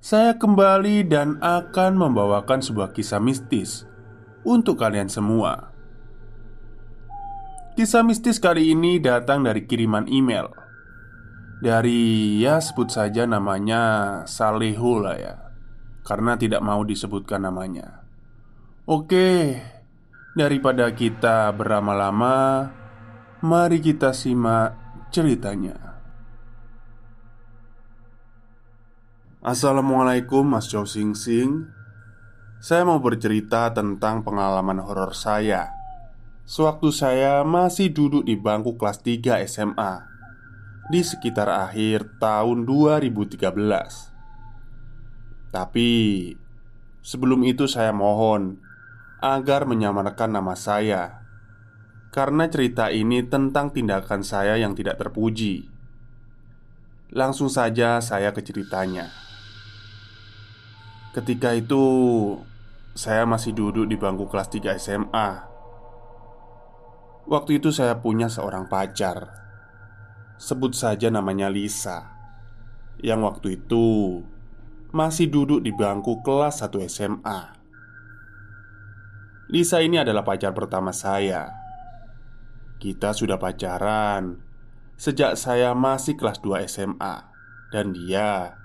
saya kembali dan akan membawakan sebuah kisah mistis untuk kalian semua. Kisah mistis kali ini datang dari kiriman email dari ya sebut saja namanya Salehul lah ya, karena tidak mau disebutkan namanya. Oke, daripada kita berlama-lama, mari kita simak ceritanya. Assalamualaikum Mas Chow Sing Sing. Saya mau bercerita tentang pengalaman horor saya. Sewaktu saya masih duduk di bangku kelas 3 SMA Di sekitar akhir tahun 2013 Tapi Sebelum itu saya mohon Agar menyamarkan nama saya Karena cerita ini tentang tindakan saya yang tidak terpuji. Langsung saja saya ke ceritanya Ketika itu Saya masih duduk di bangku kelas 3 SMA Waktu itu saya punya seorang pacar. Sebut saja namanya Lisa Yang waktu itu Masih duduk di bangku kelas 1 SMA Lisa ini adalah pacar pertama saya. Kita sudah pacaran Sejak saya masih kelas 2 SMA Dan dia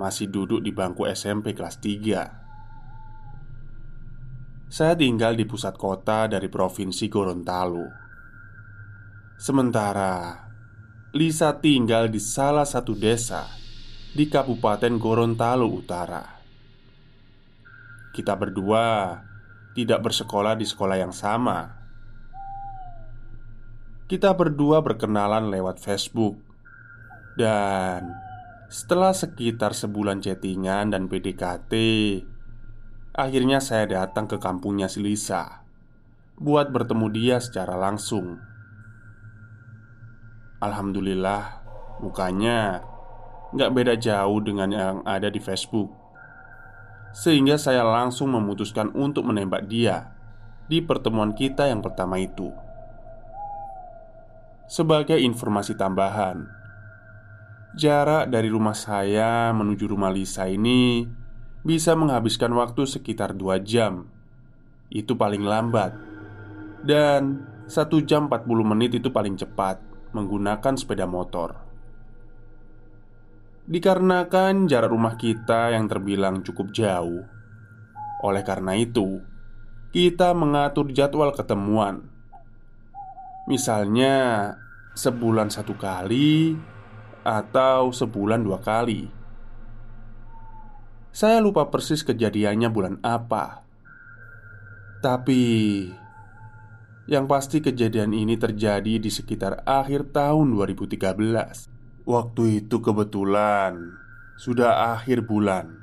masih duduk di bangku SMP kelas 3 Saya tinggal di pusat kota dari Provinsi Gorontalo. Sementara Lisa tinggal di salah satu desa Di Kabupaten Gorontalo Utara. Kita berdua tidak bersekolah di sekolah yang sama. Kita berdua berkenalan lewat Facebook Dan setelah sekitar sebulan chattingan dan PDKT Akhirnya saya datang ke kampungnya si Lisa Buat bertemu dia secara langsung. Alhamdulillah Mukanya Nggak beda jauh dengan yang ada di Facebook. Sehingga saya langsung memutuskan untuk menembak dia Di pertemuan kita yang pertama itu. Sebagai informasi tambahan Jarak dari rumah saya menuju rumah Lisa ini bisa menghabiskan waktu sekitar 2 jam. Itu paling lambat. Dan 1 jam 40 menit itu paling cepat menggunakan sepeda motor. Dikarenakan jarak rumah kita yang terbilang cukup jauh. Oleh karena itu Kita mengatur jadwal ketemuan. Misalnya Sebulan satu kali atau sebulan dua kali. Saya lupa persis kejadiannya bulan apa, tapi yang pasti kejadian ini terjadi di sekitar akhir tahun 2013. Waktu itu kebetulan sudah akhir bulan,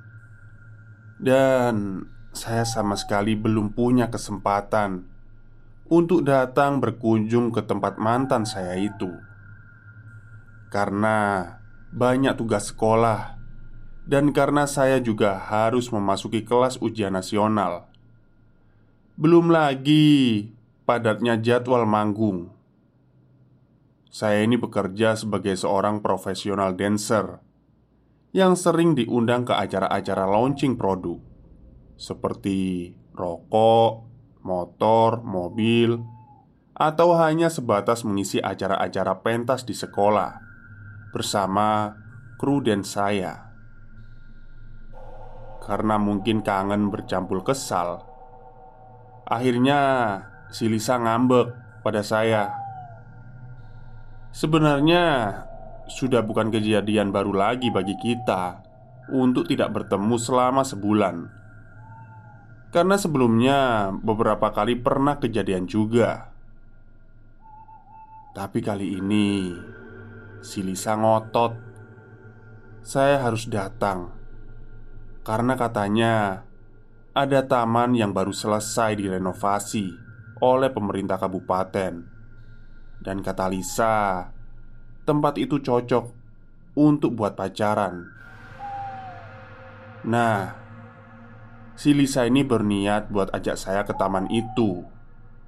dan saya sama sekali belum punya kesempatan untuk datang berkunjung ke tempat mantan saya itu. Karena banyak tugas sekolah dan karena saya juga harus memasuki kelas ujian nasional. Belum lagi padatnya jadwal manggung. Saya ini bekerja sebagai seorang profesional dancer yang sering diundang ke acara-acara launching produk seperti rokok, motor, mobil, atau hanya sebatas mengisi acara-acara pentas di sekolah bersama kru dan saya. Karena mungkin kangen bercampur kesal, akhirnya si Lisa ngambek pada saya. Sebenarnya sudah bukan kejadian baru lagi bagi kita untuk tidak bertemu selama sebulan. Karena sebelumnya beberapa kali pernah kejadian juga. Tapi kali ini si Lisa ngotot. Saya harus datang karena katanya ada taman yang baru selesai direnovasi oleh pemerintah kabupaten. Dan kata Lisa, tempat itu cocok untuk buat pacaran. Nah, si Lisa ini berniat buat ajak saya ke taman itu.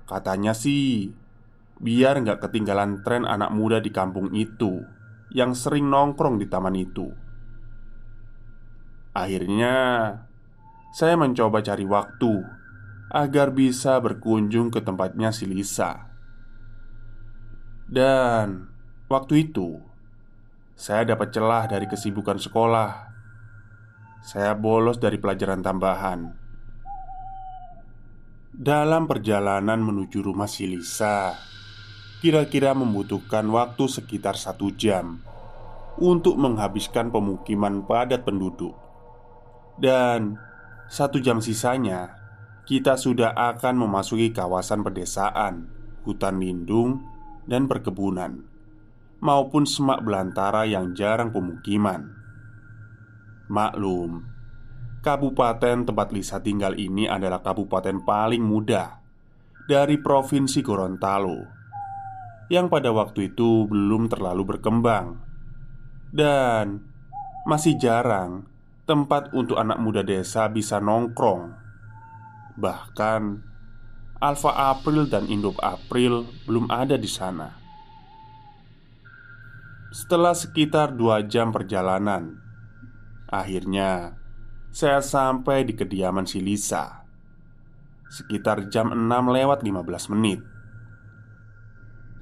Katanya sih, biar nggak ketinggalan tren anak muda di kampung itu yang sering nongkrong di taman itu. Akhirnya, saya mencoba cari waktu agar bisa berkunjung ke tempatnya si Lisa. Dan waktu itu, saya dapat celah dari kesibukan sekolah. Saya bolos dari pelajaran tambahan. Dalam perjalanan menuju rumah si Lisa, kira-kira membutuhkan waktu sekitar satu jam untuk menghabiskan pemukiman padat penduduk. Dan satu jam sisanya Kita sudah akan memasuki kawasan pedesaan Hutan lindung dan perkebunan Maupun semak belantara yang jarang pemukiman Maklum Kabupaten tempat Lisa tinggal ini adalah kabupaten paling muda Dari Provinsi Gorontalo Yang pada waktu itu belum terlalu berkembang Dan masih jarang tempat untuk anak muda desa bisa nongkrong. Bahkan Alfa April dan Indop April belum ada di sana. Setelah sekitar dua jam perjalanan, akhirnya saya sampai di kediaman si Lisa. Sekitar jam 6 lewat 15 menit.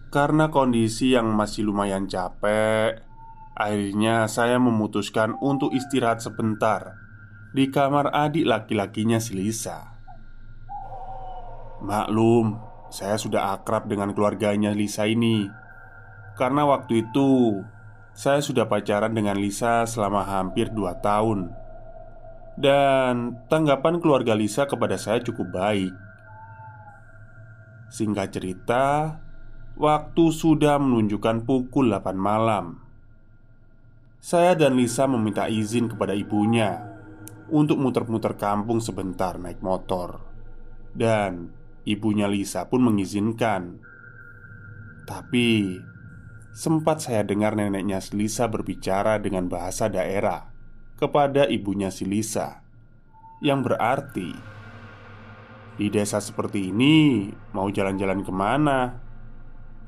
Karena kondisi yang masih lumayan capek, Akhirnya saya memutuskan untuk istirahat sebentar Di kamar adik laki-lakinya si Lisa. Maklum, saya sudah akrab dengan keluarganya Lisa ini. Karena waktu itu Saya sudah pacaran dengan Lisa selama hampir 2 tahun. Dan tanggapan keluarga Lisa kepada saya cukup baik. Singkat cerita Waktu sudah menunjukkan pukul 8 malam saya dan Lisa meminta izin kepada ibunya untuk muter-muter kampung sebentar naik motor, dan ibunya Lisa pun mengizinkan. Tapi sempat saya dengar neneknya Lisa berbicara dengan bahasa daerah kepada ibunya si Lisa, yang berarti di desa seperti ini mau jalan-jalan ke mana?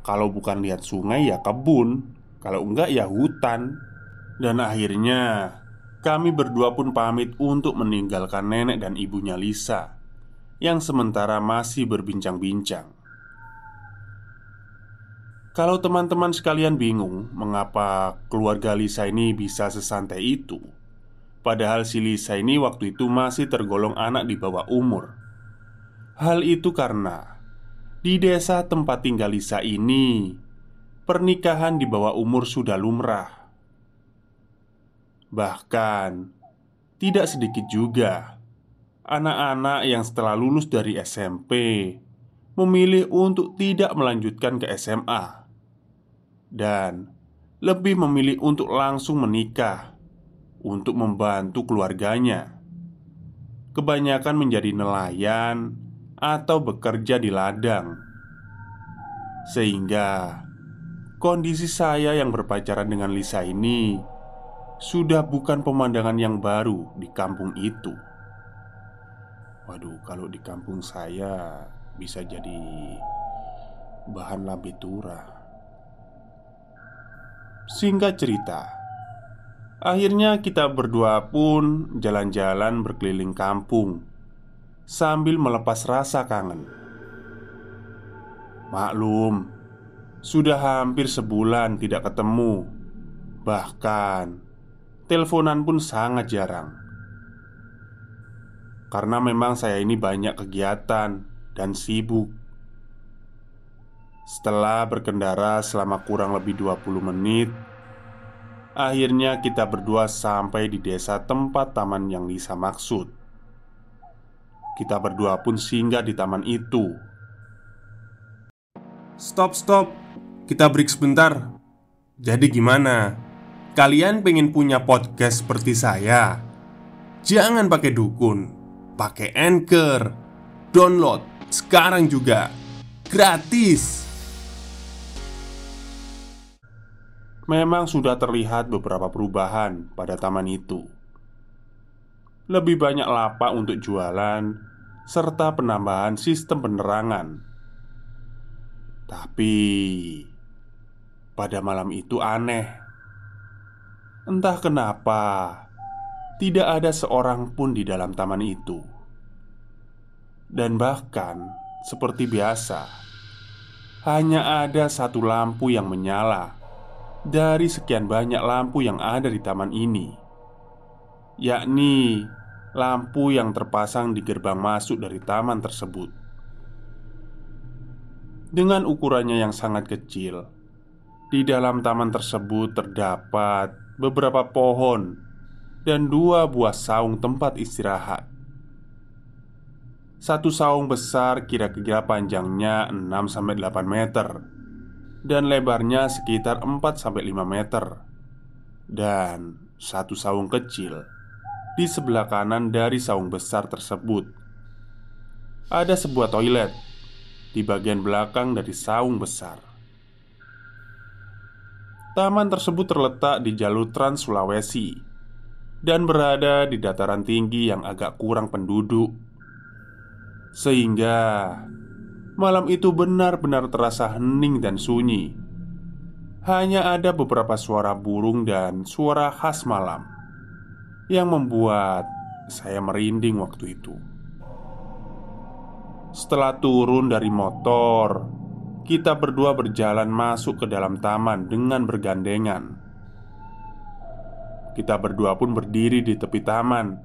Kalau bukan lihat sungai ya kebun, kalau enggak ya hutan. Dan akhirnya kami berdua pun pamit untuk meninggalkan nenek dan ibunya Lisa Yang sementara masih berbincang-bincang. Kalau teman-teman sekalian bingung mengapa keluarga Lisa ini bisa sesantai itu? Padahal si Lisa ini waktu itu masih tergolong anak di bawah umur. Hal itu karena Di desa tempat tinggal Lisa ini Pernikahan di bawah umur sudah lumrah Bahkan, tidak sedikit juga anak-anak yang setelah lulus dari SMP memilih untuk tidak melanjutkan ke SMA dan lebih memilih untuk langsung menikah untuk membantu keluarganya. Kebanyakan menjadi nelayan atau bekerja di ladang, sehingga kondisi saya yang berpacaran dengan Lisa ini sudah bukan pemandangan yang baru di kampung itu. Waduh, kalau di kampung saya bisa jadi bahan lambe turah. Singkat cerita, akhirnya kita berdua pun jalan-jalan berkeliling kampung sambil melepas rasa kangen. Maklum, sudah hampir sebulan tidak ketemu, bahkan teleponan pun sangat jarang. Karena memang saya ini banyak kegiatan dan sibuk. Setelah berkendara selama kurang lebih 20 menit, akhirnya kita berdua sampai di desa tempat taman yang Lisa maksud. Kita berdua pun singgah di taman itu. Stop, stop. Kita break sebentar. Jadi gimana? Kalian pengen punya podcast seperti saya? Jangan pakai dukun, pakai anchor, download sekarang juga, gratis. Memang sudah terlihat beberapa perubahan pada taman itu. Lebih banyak lapak untuk jualan, serta penambahan sistem penerangan. Tapi pada malam itu aneh. Entah kenapa, tidak ada seorang pun di dalam taman itu, dan bahkan seperti biasa, hanya ada satu lampu yang menyala dari sekian banyak lampu yang ada di taman ini, yakni lampu yang terpasang di gerbang masuk dari taman tersebut. Dengan ukurannya yang sangat kecil, di dalam taman tersebut terdapat beberapa pohon, dan dua buah saung tempat istirahat. Satu saung besar kira-kira panjangnya 6-8 meter Dan lebarnya sekitar 4-5 meter Dan satu saung kecil Di sebelah kanan dari saung besar tersebut. Ada sebuah toilet Di bagian belakang dari saung besar. Taman tersebut terletak di jalur Trans Sulawesi dan berada di dataran tinggi yang agak kurang penduduk, sehingga malam itu benar-benar terasa hening dan sunyi. Hanya ada beberapa suara burung dan suara khas malam yang membuat saya merinding waktu itu. Setelah turun dari motor, kita berdua berjalan masuk ke dalam taman dengan bergandengan. Kita berdua pun berdiri di tepi taman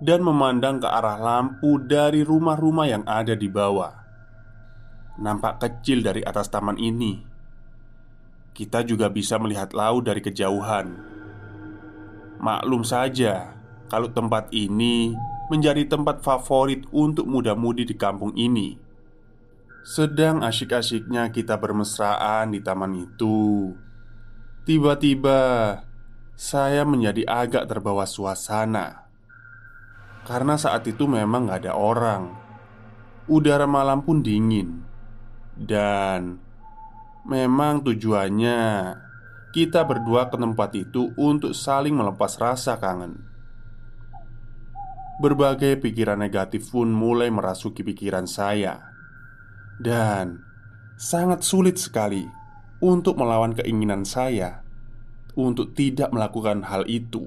dan memandang ke arah lampu dari rumah-rumah yang ada di bawah. Nampak kecil dari atas taman ini. Kita juga bisa melihat laut dari kejauhan. Maklum saja, kalau tempat ini menjadi tempat favorit untuk muda-mudi di kampung ini. Sedang asyik-asyiknya kita bermesraan di taman itu. Tiba-tiba Saya menjadi agak terbawa suasana. Karena saat itu memang gak ada orang. Udara malam pun dingin. Dan Memang tujuannya Kita berdua ke tempat itu untuk saling melepas rasa kangen. Berbagai pikiran negatif pun mulai merasuki pikiran saya. Dan sangat sulit sekali untuk melawan keinginan saya untuk tidak melakukan hal itu.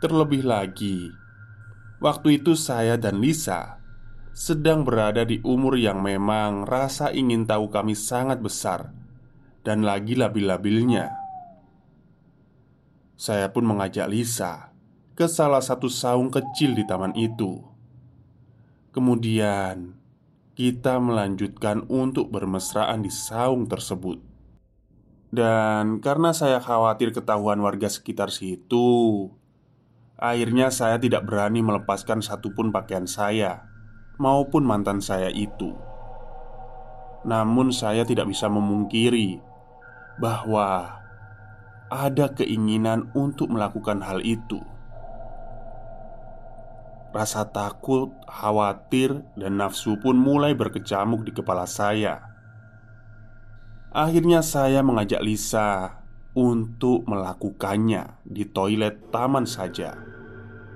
Terlebih lagi, waktu itu saya dan Lisa sedang berada di umur yang memang rasa ingin tahu kami sangat besar dan lagi labil-labilnya. Saya pun mengajak Lisa ke salah satu saung kecil di taman itu. Kemudian, kita melanjutkan untuk bermesraan di saung tersebut. Dan karena saya khawatir ketahuan warga sekitar situ, akhirnya saya tidak berani melepaskan satupun pakaian saya maupun mantan saya itu. Namun, saya tidak bisa memungkiri bahwa ada keinginan untuk melakukan hal itu. Rasa takut, khawatir, dan nafsu pun mulai berkecamuk di kepala saya. Akhirnya saya mengajak Lisa untuk melakukannya di toilet taman saja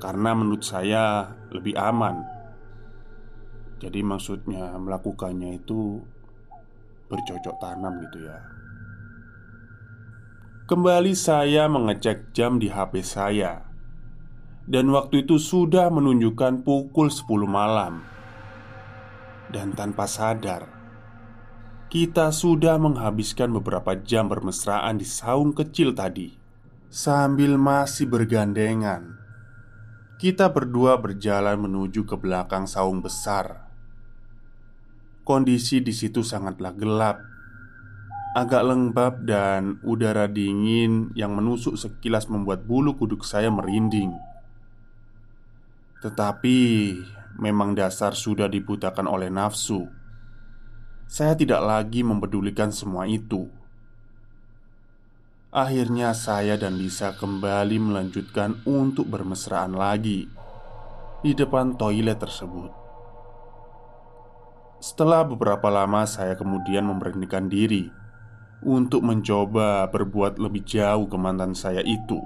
Karena menurut saya lebih aman Jadi maksudnya melakukannya itu bercocok tanam gitu ya Kembali saya mengecek jam di HP saya. Dan waktu itu sudah menunjukkan pukul 10 malam. Dan tanpa sadar kita sudah menghabiskan beberapa jam bermesraan di saung kecil tadi. Sambil masih bergandengan Kita berdua berjalan menuju ke belakang saung besar. Kondisi di situ sangatlah gelap Agak lembab dan udara dingin yang menusuk sekilas membuat bulu kuduk saya merinding Tetapi memang dasar sudah dibutakan oleh nafsu saya tidak lagi mempedulikan semua itu. Akhirnya, saya dan Lisa kembali melanjutkan untuk bermesraan lagi di depan toilet tersebut. Setelah beberapa lama, saya kemudian memberanikan diri untuk mencoba berbuat lebih jauh ke mantan saya itu.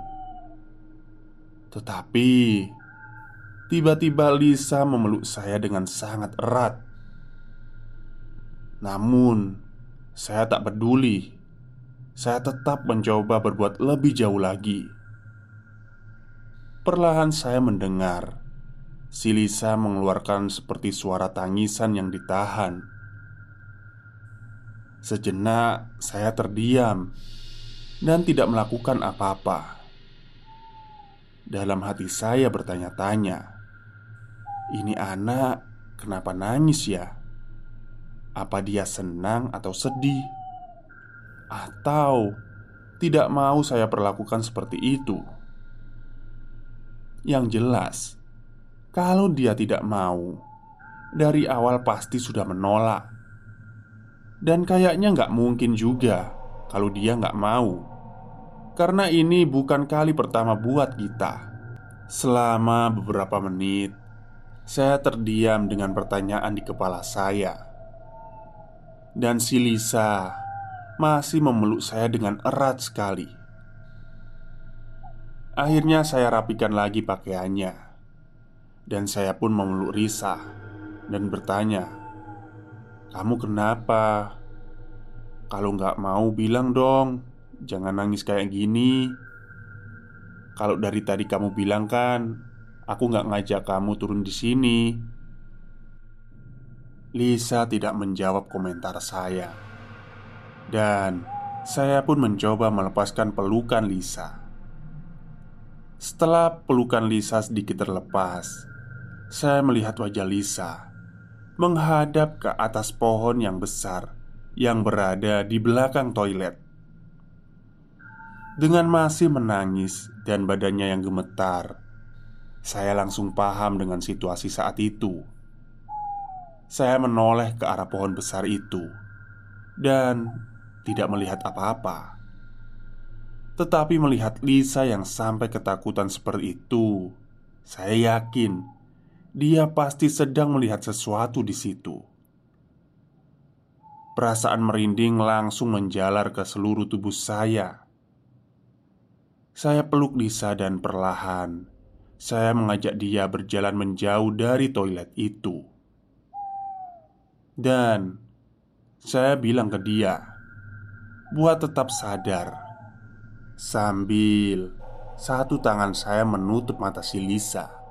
Tetapi tiba-tiba Lisa memeluk saya dengan sangat erat namun, saya tak peduli. Saya tetap mencoba berbuat lebih jauh lagi. Perlahan saya mendengar si Lisa mengeluarkan seperti suara tangisan yang ditahan. Sejenak saya terdiam dan tidak melakukan apa-apa. Dalam hati saya bertanya-tanya, "Ini anak kenapa nangis ya?" Apa dia senang atau sedih? Atau tidak mau saya perlakukan seperti itu? Yang jelas, kalau dia tidak mau, dari awal pasti sudah menolak, dan kayaknya nggak mungkin juga kalau dia nggak mau, karena ini bukan kali pertama buat kita. Selama beberapa menit, saya terdiam dengan pertanyaan di kepala saya dan si Lisa masih memeluk saya dengan erat sekali. Akhirnya saya rapikan lagi pakaiannya Dan saya pun memeluk Risa Dan bertanya Kamu kenapa? Kalau nggak mau bilang dong Jangan nangis kayak gini Kalau dari tadi kamu bilang kan Aku nggak ngajak kamu turun di sini Lisa tidak menjawab komentar saya, dan saya pun mencoba melepaskan pelukan Lisa. Setelah pelukan Lisa sedikit terlepas, saya melihat wajah Lisa menghadap ke atas pohon yang besar yang berada di belakang toilet. Dengan masih menangis dan badannya yang gemetar, saya langsung paham dengan situasi saat itu. Saya menoleh ke arah pohon besar itu dan tidak melihat apa-apa. Tetapi melihat Lisa yang sampai ketakutan seperti itu, saya yakin dia pasti sedang melihat sesuatu di situ. Perasaan merinding langsung menjalar ke seluruh tubuh saya. Saya peluk Lisa dan perlahan saya mengajak dia berjalan menjauh dari toilet itu. Dan saya bilang ke dia buat tetap sadar sambil satu tangan saya menutup mata si Lisa.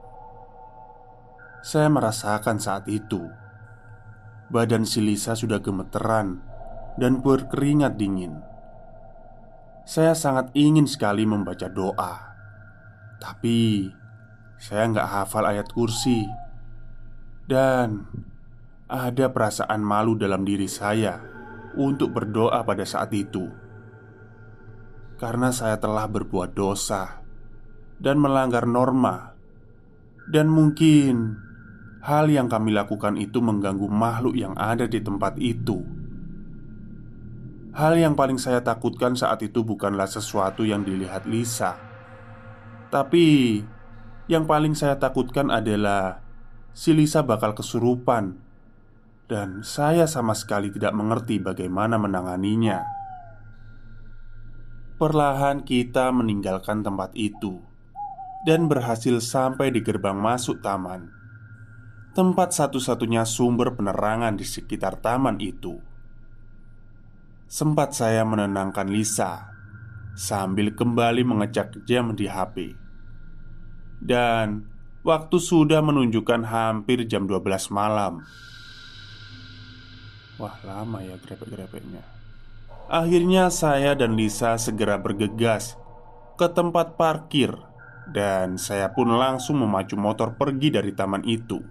Saya merasakan saat itu. Badan si Lisa sudah gemeteran dan berkeringat dingin. Saya sangat ingin sekali membaca doa, tapi saya nggak hafal ayat kursi. Dan ada perasaan malu dalam diri saya untuk berdoa pada saat itu, karena saya telah berbuat dosa dan melanggar norma, dan mungkin hal yang kami lakukan itu mengganggu makhluk yang ada di tempat itu. Hal yang paling saya takutkan saat itu bukanlah sesuatu yang dilihat Lisa, tapi yang paling saya takutkan adalah si Lisa bakal kesurupan dan saya sama sekali tidak mengerti bagaimana menanganinya. Perlahan kita meninggalkan tempat itu dan berhasil sampai di gerbang masuk taman, tempat satu-satunya sumber penerangan di sekitar taman itu. Sempat saya menenangkan Lisa sambil kembali mengecek jam di HP, dan waktu sudah menunjukkan hampir jam 12 malam. Wah lama ya grepek-grepeknya Akhirnya saya dan Lisa segera bergegas ke tempat parkir Dan saya pun langsung memacu motor pergi dari taman itu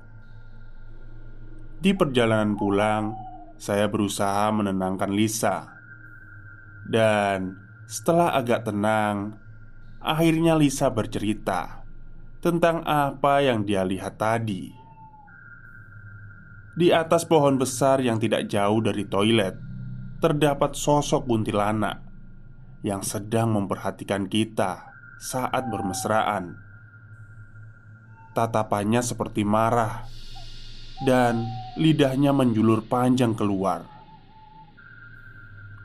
Di perjalanan pulang Saya berusaha menenangkan Lisa Dan setelah agak tenang Akhirnya Lisa bercerita Tentang apa yang dia lihat tadi di atas pohon besar yang tidak jauh dari toilet, terdapat sosok kuntilanak yang sedang memperhatikan kita saat bermesraan. Tatapannya seperti marah, dan lidahnya menjulur panjang keluar.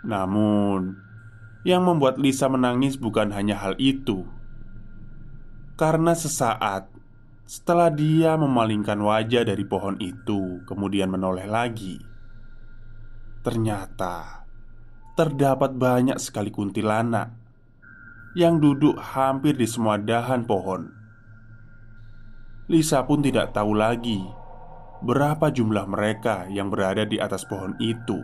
Namun, yang membuat Lisa menangis bukan hanya hal itu, karena sesaat setelah dia memalingkan wajah dari pohon itu, kemudian menoleh lagi, ternyata terdapat banyak sekali kuntilanak yang duduk hampir di semua dahan pohon. Lisa pun tidak tahu lagi berapa jumlah mereka yang berada di atas pohon itu,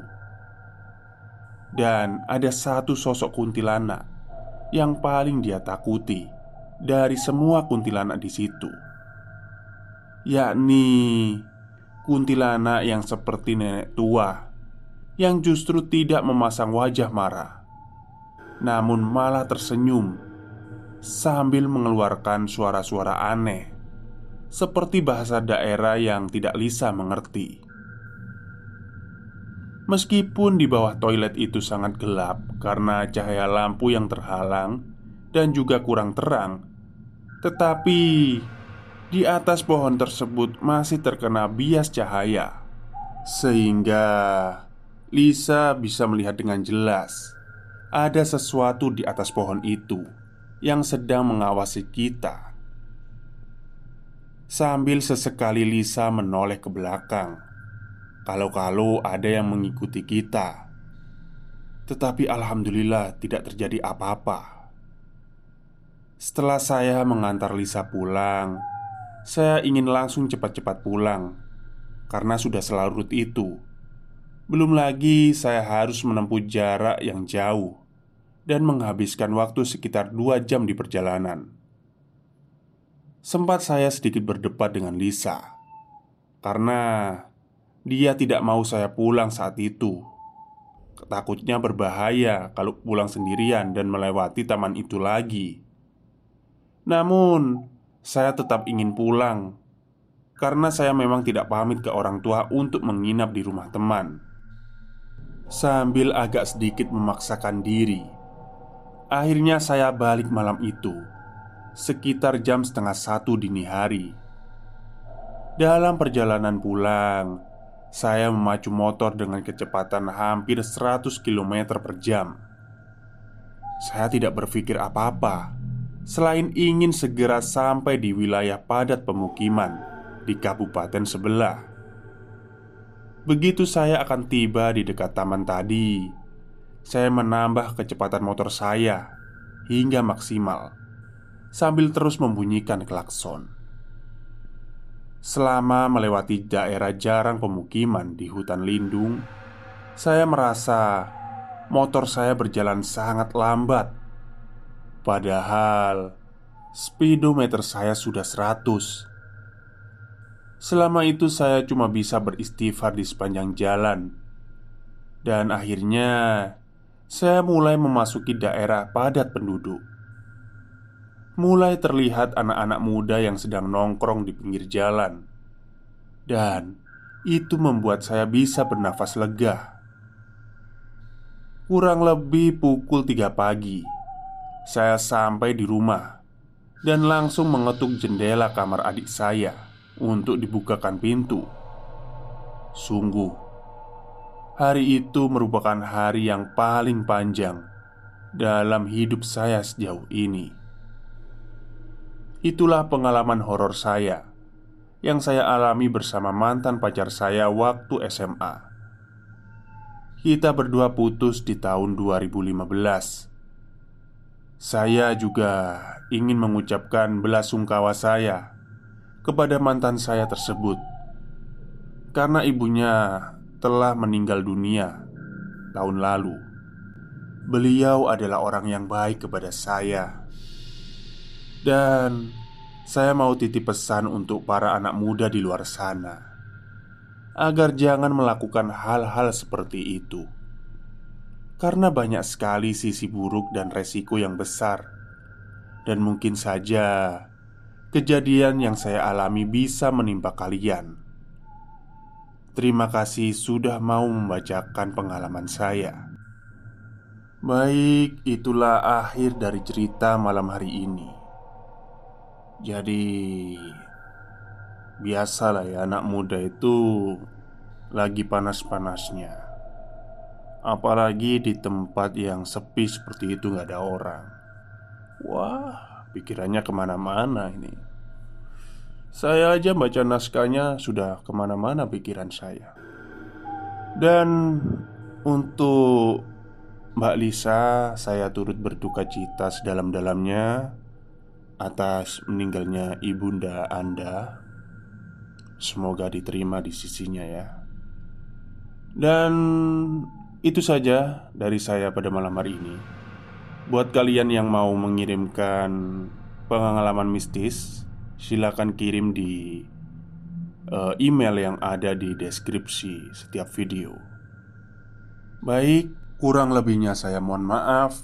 dan ada satu sosok kuntilanak yang paling dia takuti dari semua kuntilanak di situ yakni kuntilanak yang seperti nenek tua yang justru tidak memasang wajah marah, namun malah tersenyum sambil mengeluarkan suara-suara aneh seperti bahasa daerah yang tidak Lisa mengerti. Meskipun di bawah toilet itu sangat gelap karena cahaya lampu yang terhalang dan juga kurang terang, tetapi di atas pohon tersebut masih terkena bias cahaya, sehingga Lisa bisa melihat dengan jelas ada sesuatu di atas pohon itu yang sedang mengawasi kita. Sambil sesekali Lisa menoleh ke belakang, kalau-kalau ada yang mengikuti kita, tetapi alhamdulillah tidak terjadi apa-apa. Setelah saya mengantar Lisa pulang, saya ingin langsung cepat-cepat pulang karena sudah selarut itu. Belum lagi saya harus menempuh jarak yang jauh dan menghabiskan waktu sekitar dua jam di perjalanan. Sempat saya sedikit berdebat dengan Lisa karena dia tidak mau saya pulang saat itu. Takutnya berbahaya kalau pulang sendirian dan melewati taman itu lagi. Namun, saya tetap ingin pulang karena saya memang tidak pamit ke orang tua untuk menginap di rumah teman. Sambil agak sedikit memaksakan diri, akhirnya saya balik malam itu sekitar jam setengah satu dini hari. Dalam perjalanan pulang, saya memacu motor dengan kecepatan hampir 100 km per jam. Saya tidak berpikir apa-apa selain ingin segera sampai di wilayah padat pemukiman di kabupaten sebelah. Begitu saya akan tiba di dekat taman tadi, saya menambah kecepatan motor saya hingga maksimal sambil terus membunyikan klakson. Selama melewati daerah jarang pemukiman di hutan lindung, saya merasa motor saya berjalan sangat lambat. Padahal Speedometer saya sudah 100 Selama itu saya cuma bisa beristighfar di sepanjang jalan. Dan akhirnya Saya mulai memasuki daerah padat penduduk Mulai terlihat anak-anak muda yang sedang nongkrong di pinggir jalan Dan itu membuat saya bisa bernafas lega Kurang lebih pukul 3 pagi saya sampai di rumah dan langsung mengetuk jendela kamar adik saya untuk dibukakan pintu. Sungguh, Hari itu merupakan hari yang paling panjang dalam hidup saya sejauh ini. Itulah pengalaman horor saya yang saya alami bersama mantan pacar saya waktu SMA. Kita berdua putus di tahun 2015. Saya juga ingin mengucapkan belasungkawa saya kepada mantan saya tersebut karena ibunya telah meninggal dunia tahun lalu. Beliau adalah orang yang baik kepada saya, dan saya mau titip pesan untuk para anak muda di luar sana agar jangan melakukan hal-hal seperti itu karena banyak sekali sisi buruk dan resiko yang besar, dan mungkin saja kejadian yang saya alami bisa menimpa kalian. Terima kasih sudah mau membacakan pengalaman saya. Baik, itulah akhir dari cerita malam hari ini. Jadi, biasalah ya, anak muda itu lagi panas-panasnya. Apalagi di tempat yang sepi seperti itu nggak ada orang. Wah, pikirannya ke mana-mana ini. Saya aja baca naskahnya sudah ke mana-mana pikiran saya. Dan untuk Mbak Lisa, saya turut berduka cita sedalam-dalamnya Atas meninggalnya ibunda Anda Semoga diterima di sisinya ya Dan itu saja dari saya pada malam hari ini. Buat kalian yang mau mengirimkan pengalaman mistis, silakan kirim di uh, email yang ada di deskripsi setiap video. Baik, kurang lebihnya saya mohon maaf.